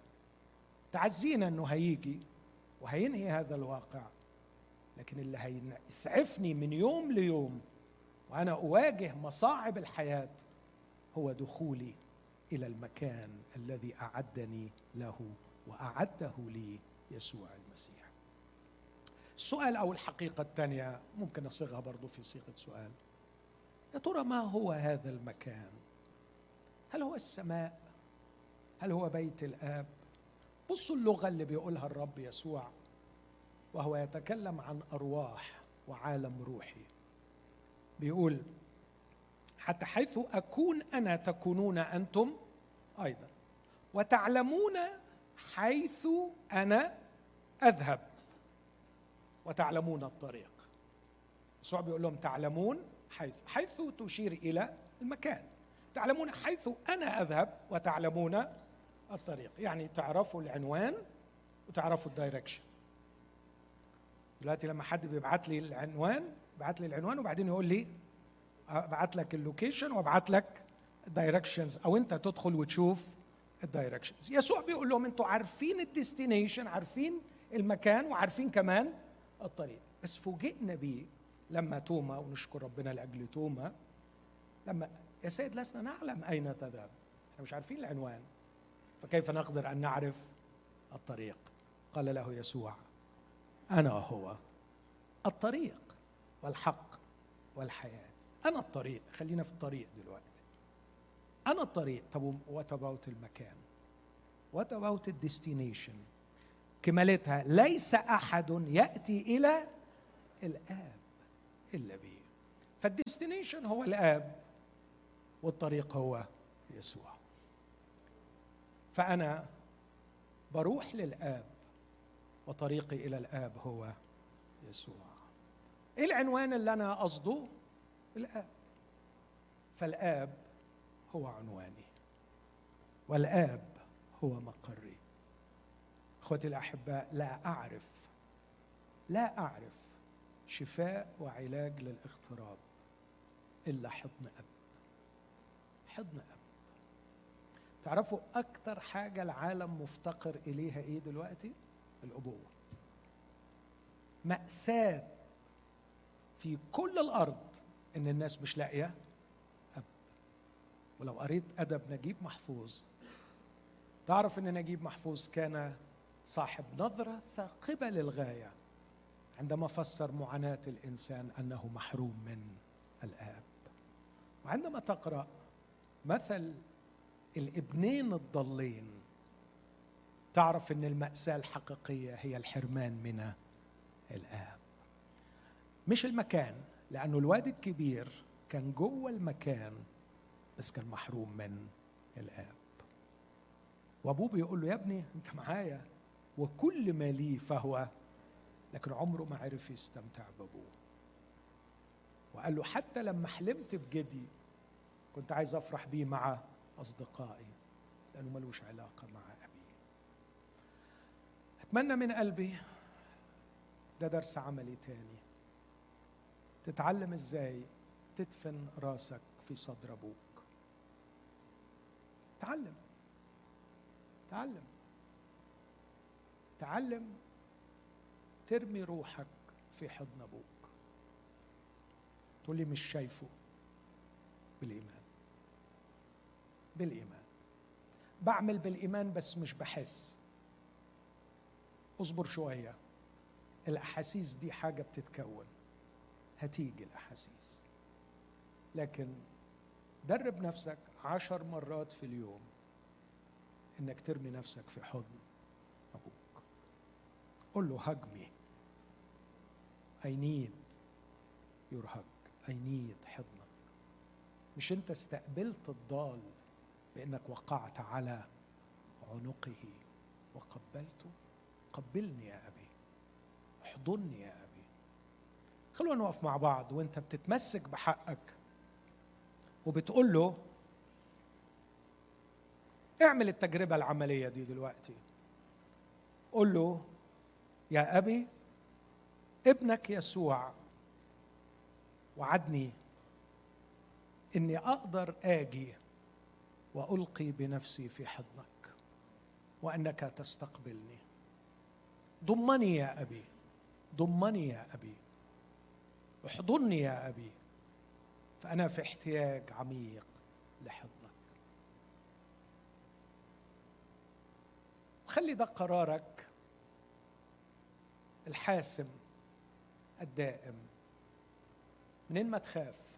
تعزينا إنه هيجي وهينهي هذا الواقع. لكن اللي هيسعفني من يوم ليوم وأنا أواجه مصاعب الحياة هو دخولي إلى المكان الذي أعدني له وأعده لي يسوع المسيح. السؤال أو الحقيقة الثانية ممكن اصيغها برضو في صيغة سؤال. يا ترى ما هو هذا المكان؟ هل هو السماء؟ هل هو بيت الآب؟ بصوا اللغة اللي بيقولها الرب يسوع وهو يتكلم عن أرواح وعالم روحي. بيقول حتى حيث أكون أنا تكونون أنتم أيضا وتعلمون حيث أنا أذهب. وتعلمون الطريق. يسوع بيقول لهم تعلمون حيث حيث تشير إلى المكان. تعلمون حيث أنا أذهب وتعلمون الطريق. يعني تعرفوا العنوان وتعرفوا ال direction دلوقتي لما حد بيبعت لي العنوان بعت لي العنوان وبعدين يقول لي أبعت لك ال location وأبعت لك ال directions أو أنت تدخل وتشوف ال directions يسوع بيقول لهم أنتوا عارفين ال destination عارفين المكان وعارفين كمان الطريق. بس فوجئنا بيه. لما توما ونشكر ربنا لأجل توما لما يا سيد لسنا نعلم أين تذهب. إحنا مش عارفين العنوان. فكيف نقدر أن نعرف الطريق؟ قال له يسوع أنا هو. الطريق والحق والحياة. أنا الطريق. خلينا في الطريق دلوقتي. أنا الطريق. طب what about المكان؟ what about ال destination كمالتها. ليس أحد يأتي إلى الآب إلا به. فال destination هو الآب والطريق هو يسوع. فأنا بروح للآب وطريقي إلى الآب هو يسوع. إيه العنوان اللي أنا قصده؟ الآب. فالآب هو عنواني. والآب هو مقري. أخوتي الأحباء لا أعرف لا أعرف شفاء وعلاج للاغتراب إلا حضن أب. حضن أب. تعرفوا أكتر حاجة العالم مفتقر إليها إيه دلوقتي؟ الأبوة. مأساة في كل الأرض إن الناس مش لاقية أب. ولو قريت أدب نجيب محفوظ. تعرف إن نجيب محفوظ كان صاحب نظرة ثاقبة للغاية عندما فسر معاناة الإنسان أنه محروم من الآب. وعندما تقرأ مثل الابنين الضالين تعرف إن المأساة الحقيقية هي الحرمان من الآب. مش المكان لأنه الواد الكبير كان جوه المكان بس كان محروم من الآب. وأبوه بيقول له يا ابني أنت معايا؟ وكل ما لي فهو لكن عمره ما عرف يستمتع بأبوه. وقال له حتى لما حلمت بجدي كنت عايز أفرح بيه مع أصدقائي لأنه ملوش علاقة مع أبي. أتمنى من قلبي ده درس عملي تاني. تتعلم إزاي تدفن راسك في صدر أبوك. تعلم. تعلم. تعلم ترمي روحك في حضن أبوك. تقول لي مش شايفه. بالإيمان. بالإيمان. بعمل بالإيمان بس مش بحس. اصبر شوية. الأحاسيس دي حاجة بتتكون. هتيجي الأحاسيس. لكن درب نفسك عشر مرات في اليوم إنك ترمي نفسك في حضن قول له hug me. I need your hug. I need حضنك. مش أنت استقبلت الضال بأنك وقعت على عنقه وقبلته؟ قبلني يا أبي. احضني يا أبي. خلونا نقف مع بعض وأنت بتتمسك بحقك وبتقول له اعمل التجربة العملية دي دلوقتي. قول له يا أبي ابنك يسوع وعدني إني أقدر آجي وألقي بنفسي في حضنك وأنك تستقبلني. ضمني يا أبي ضمني يا أبي. احضني يا أبي فأنا في احتياج عميق لحضنك. خلي ده قرارك الحاسم الدائم. منين ما تخاف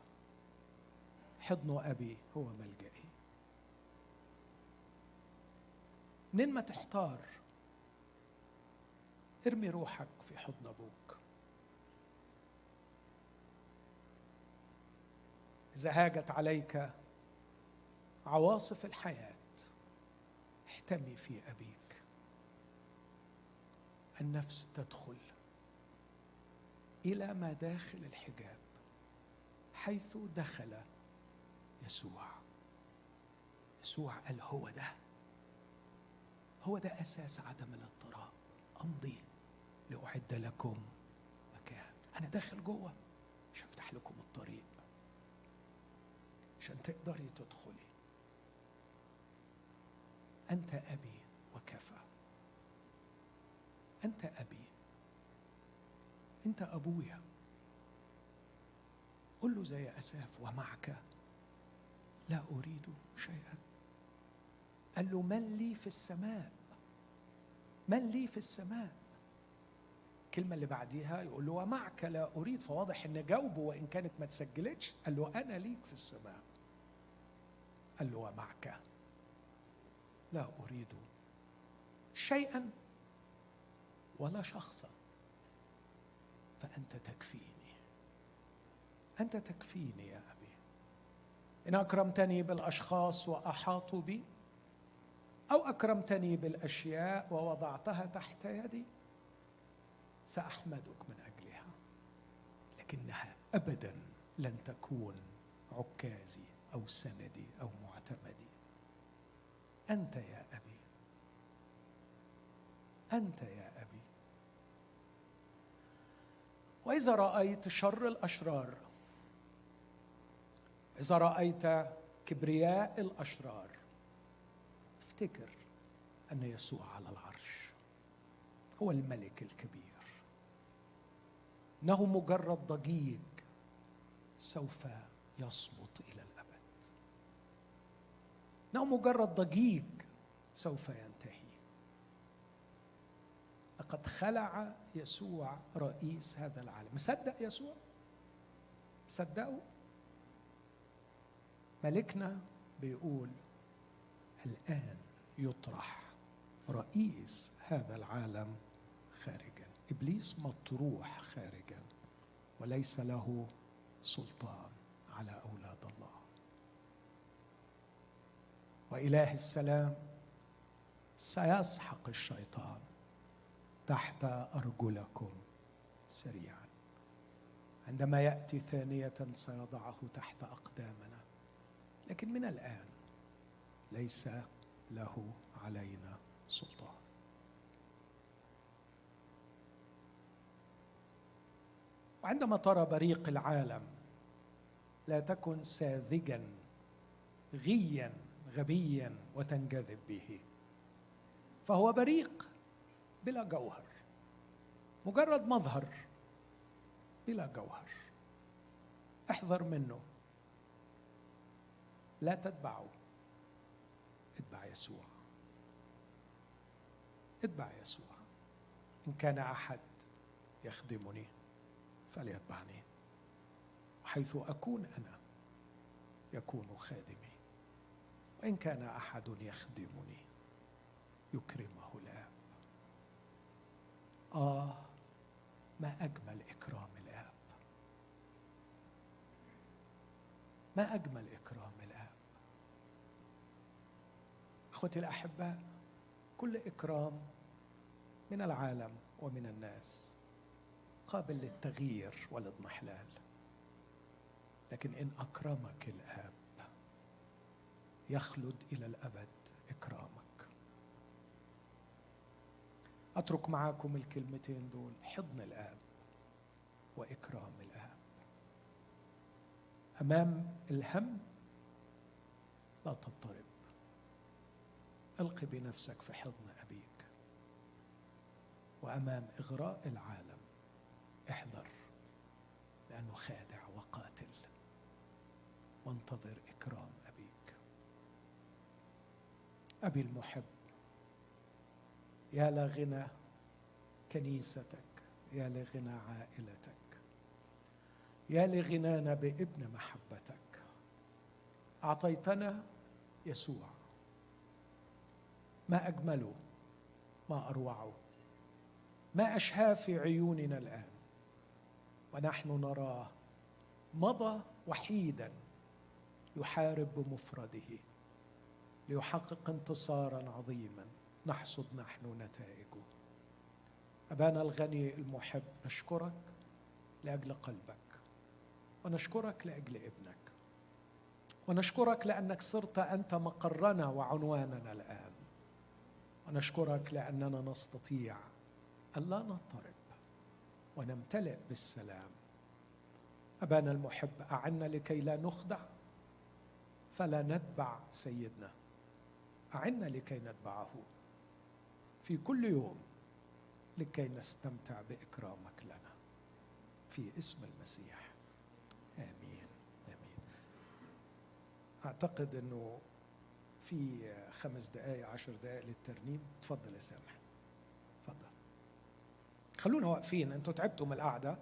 حضن أبي هو ملجئي. منين ما تحتار ارمي روحك في حضن أبوك. إذا هاجت عليك عواصف الحياة احتمي في أبيك. النفس تدخل إلى ما داخل الحجاب حيث دخل يسوع. يسوع قال هو ده. هو ده أساس عدم الاضطراب. أمضي لأعد لكم مكان. أنا داخل جوه. مش هفتح لكم الطريق. عشان تقدري تدخلي. أنت أبي وكفى. أنت أبي. أنت أبويا. قل له زي أساف ومعك. لا أريد شيئا. قال له من لي في السماء؟ من لي في السماء؟ الكلمة اللي بعديها يقول له ومعك لا أريد. فواضح إن جاوبه وإن كانت ما تسجلتش. قال له أنا ليك في السماء. قال له ومعك. لا أريد شيئا. ولا شخصا فأنت تكفيني. أنت تكفيني يا أبي. إن أكرمتني بالأشخاص وأحاطوا بي أو أكرمتني بالأشياء ووضعتها تحت يدي سأحمدك من أجلها. لكنها أبدا لن تكون عكازي أو سندي أو معتمدي. أنت يا أبي. أنت يا وإذا رأيت شر الأشرار إذا رأيت كبرياء الأشرار افتكر أن يسوع على العرش. هو الملك الكبير. إنه مجرد ضجيج سوف يصمت إلى الأبد. إنه مجرد ضجيج سوف ينتهي. لقد خلع يسوع رئيس هذا العالم. مصدق يسوع؟ صدقوا ملكنا بيقول الآن يطرح رئيس هذا العالم خارجا. إبليس مطروح خارجا وليس له سلطان على أولاد الله. وإله السلام سيسحق الشيطان. تحت أرجلكم سريعا. عندما يأتي ثانية سيضعه تحت أقدامنا. لكن من الآن ليس له علينا سلطان. وعندما ترى بريق العالم لا تكن ساذجا غيا غبيا وتنجذب به. فهو بريق بلا جوهر. مجرد مظهر بلا جوهر. احذر منه. لا تتبعه. اتبع يسوع. اتبع يسوع. إن كان أحد يخدمني فليتبعني. حيث أكون أنا يكون خادمي. وإن كان أحد يخدمني الاب آه ما أجمل إكرام الآب. ما أجمل إكرام الآب. إخوتي الاحباء كل إكرام من العالم ومن الناس قابل للتغيير والاضمحلال. لكن إن أكرمك الآب يخلد إلى الأبد اكرامك أترك معاكم الكلمتين دول حضن الآب وإكرام الآب. أمام الهم لا تضطرب. القي بنفسك في حضن أبيك. وأمام إغراء العالم احذر لأنه خادع وقاتل. وانتظر إكرام أبيك. أبي المحب يا لغنى كنيستك يا لغنى عائلتك يا لغنانا بابن محبتك. أعطيتنا يسوع. ما اجمله ما اروعه ما اشهاه في عيوننا الآن. ونحن نراه مضى وحيدا يحارب بمفرده ليحقق انتصارا عظيما. نحصد نحن نتائجه. أبانا الغني المحب نشكرك لأجل قلبك ونشكرك لأجل ابنك ونشكرك لأنك صرت أنت مقرنا وعنواننا الآن ونشكرك لأننا نستطيع أن لا نضطرب ونمتلئ بالسلام. أبانا المحب أعنا لكي لا نخدع فلا نتبع سيدنا أعنا لكي نتبعه. في كل يوم لكي نستمتع بإكرامك لنا. في اسم المسيح. آمين. آمين. أعتقد إنه في خمس دقائق عشر دقائق للترنيم. تفضل يا سامح. تفضل. خلونا واقفين. أنتوا تعبتوا من القعدة.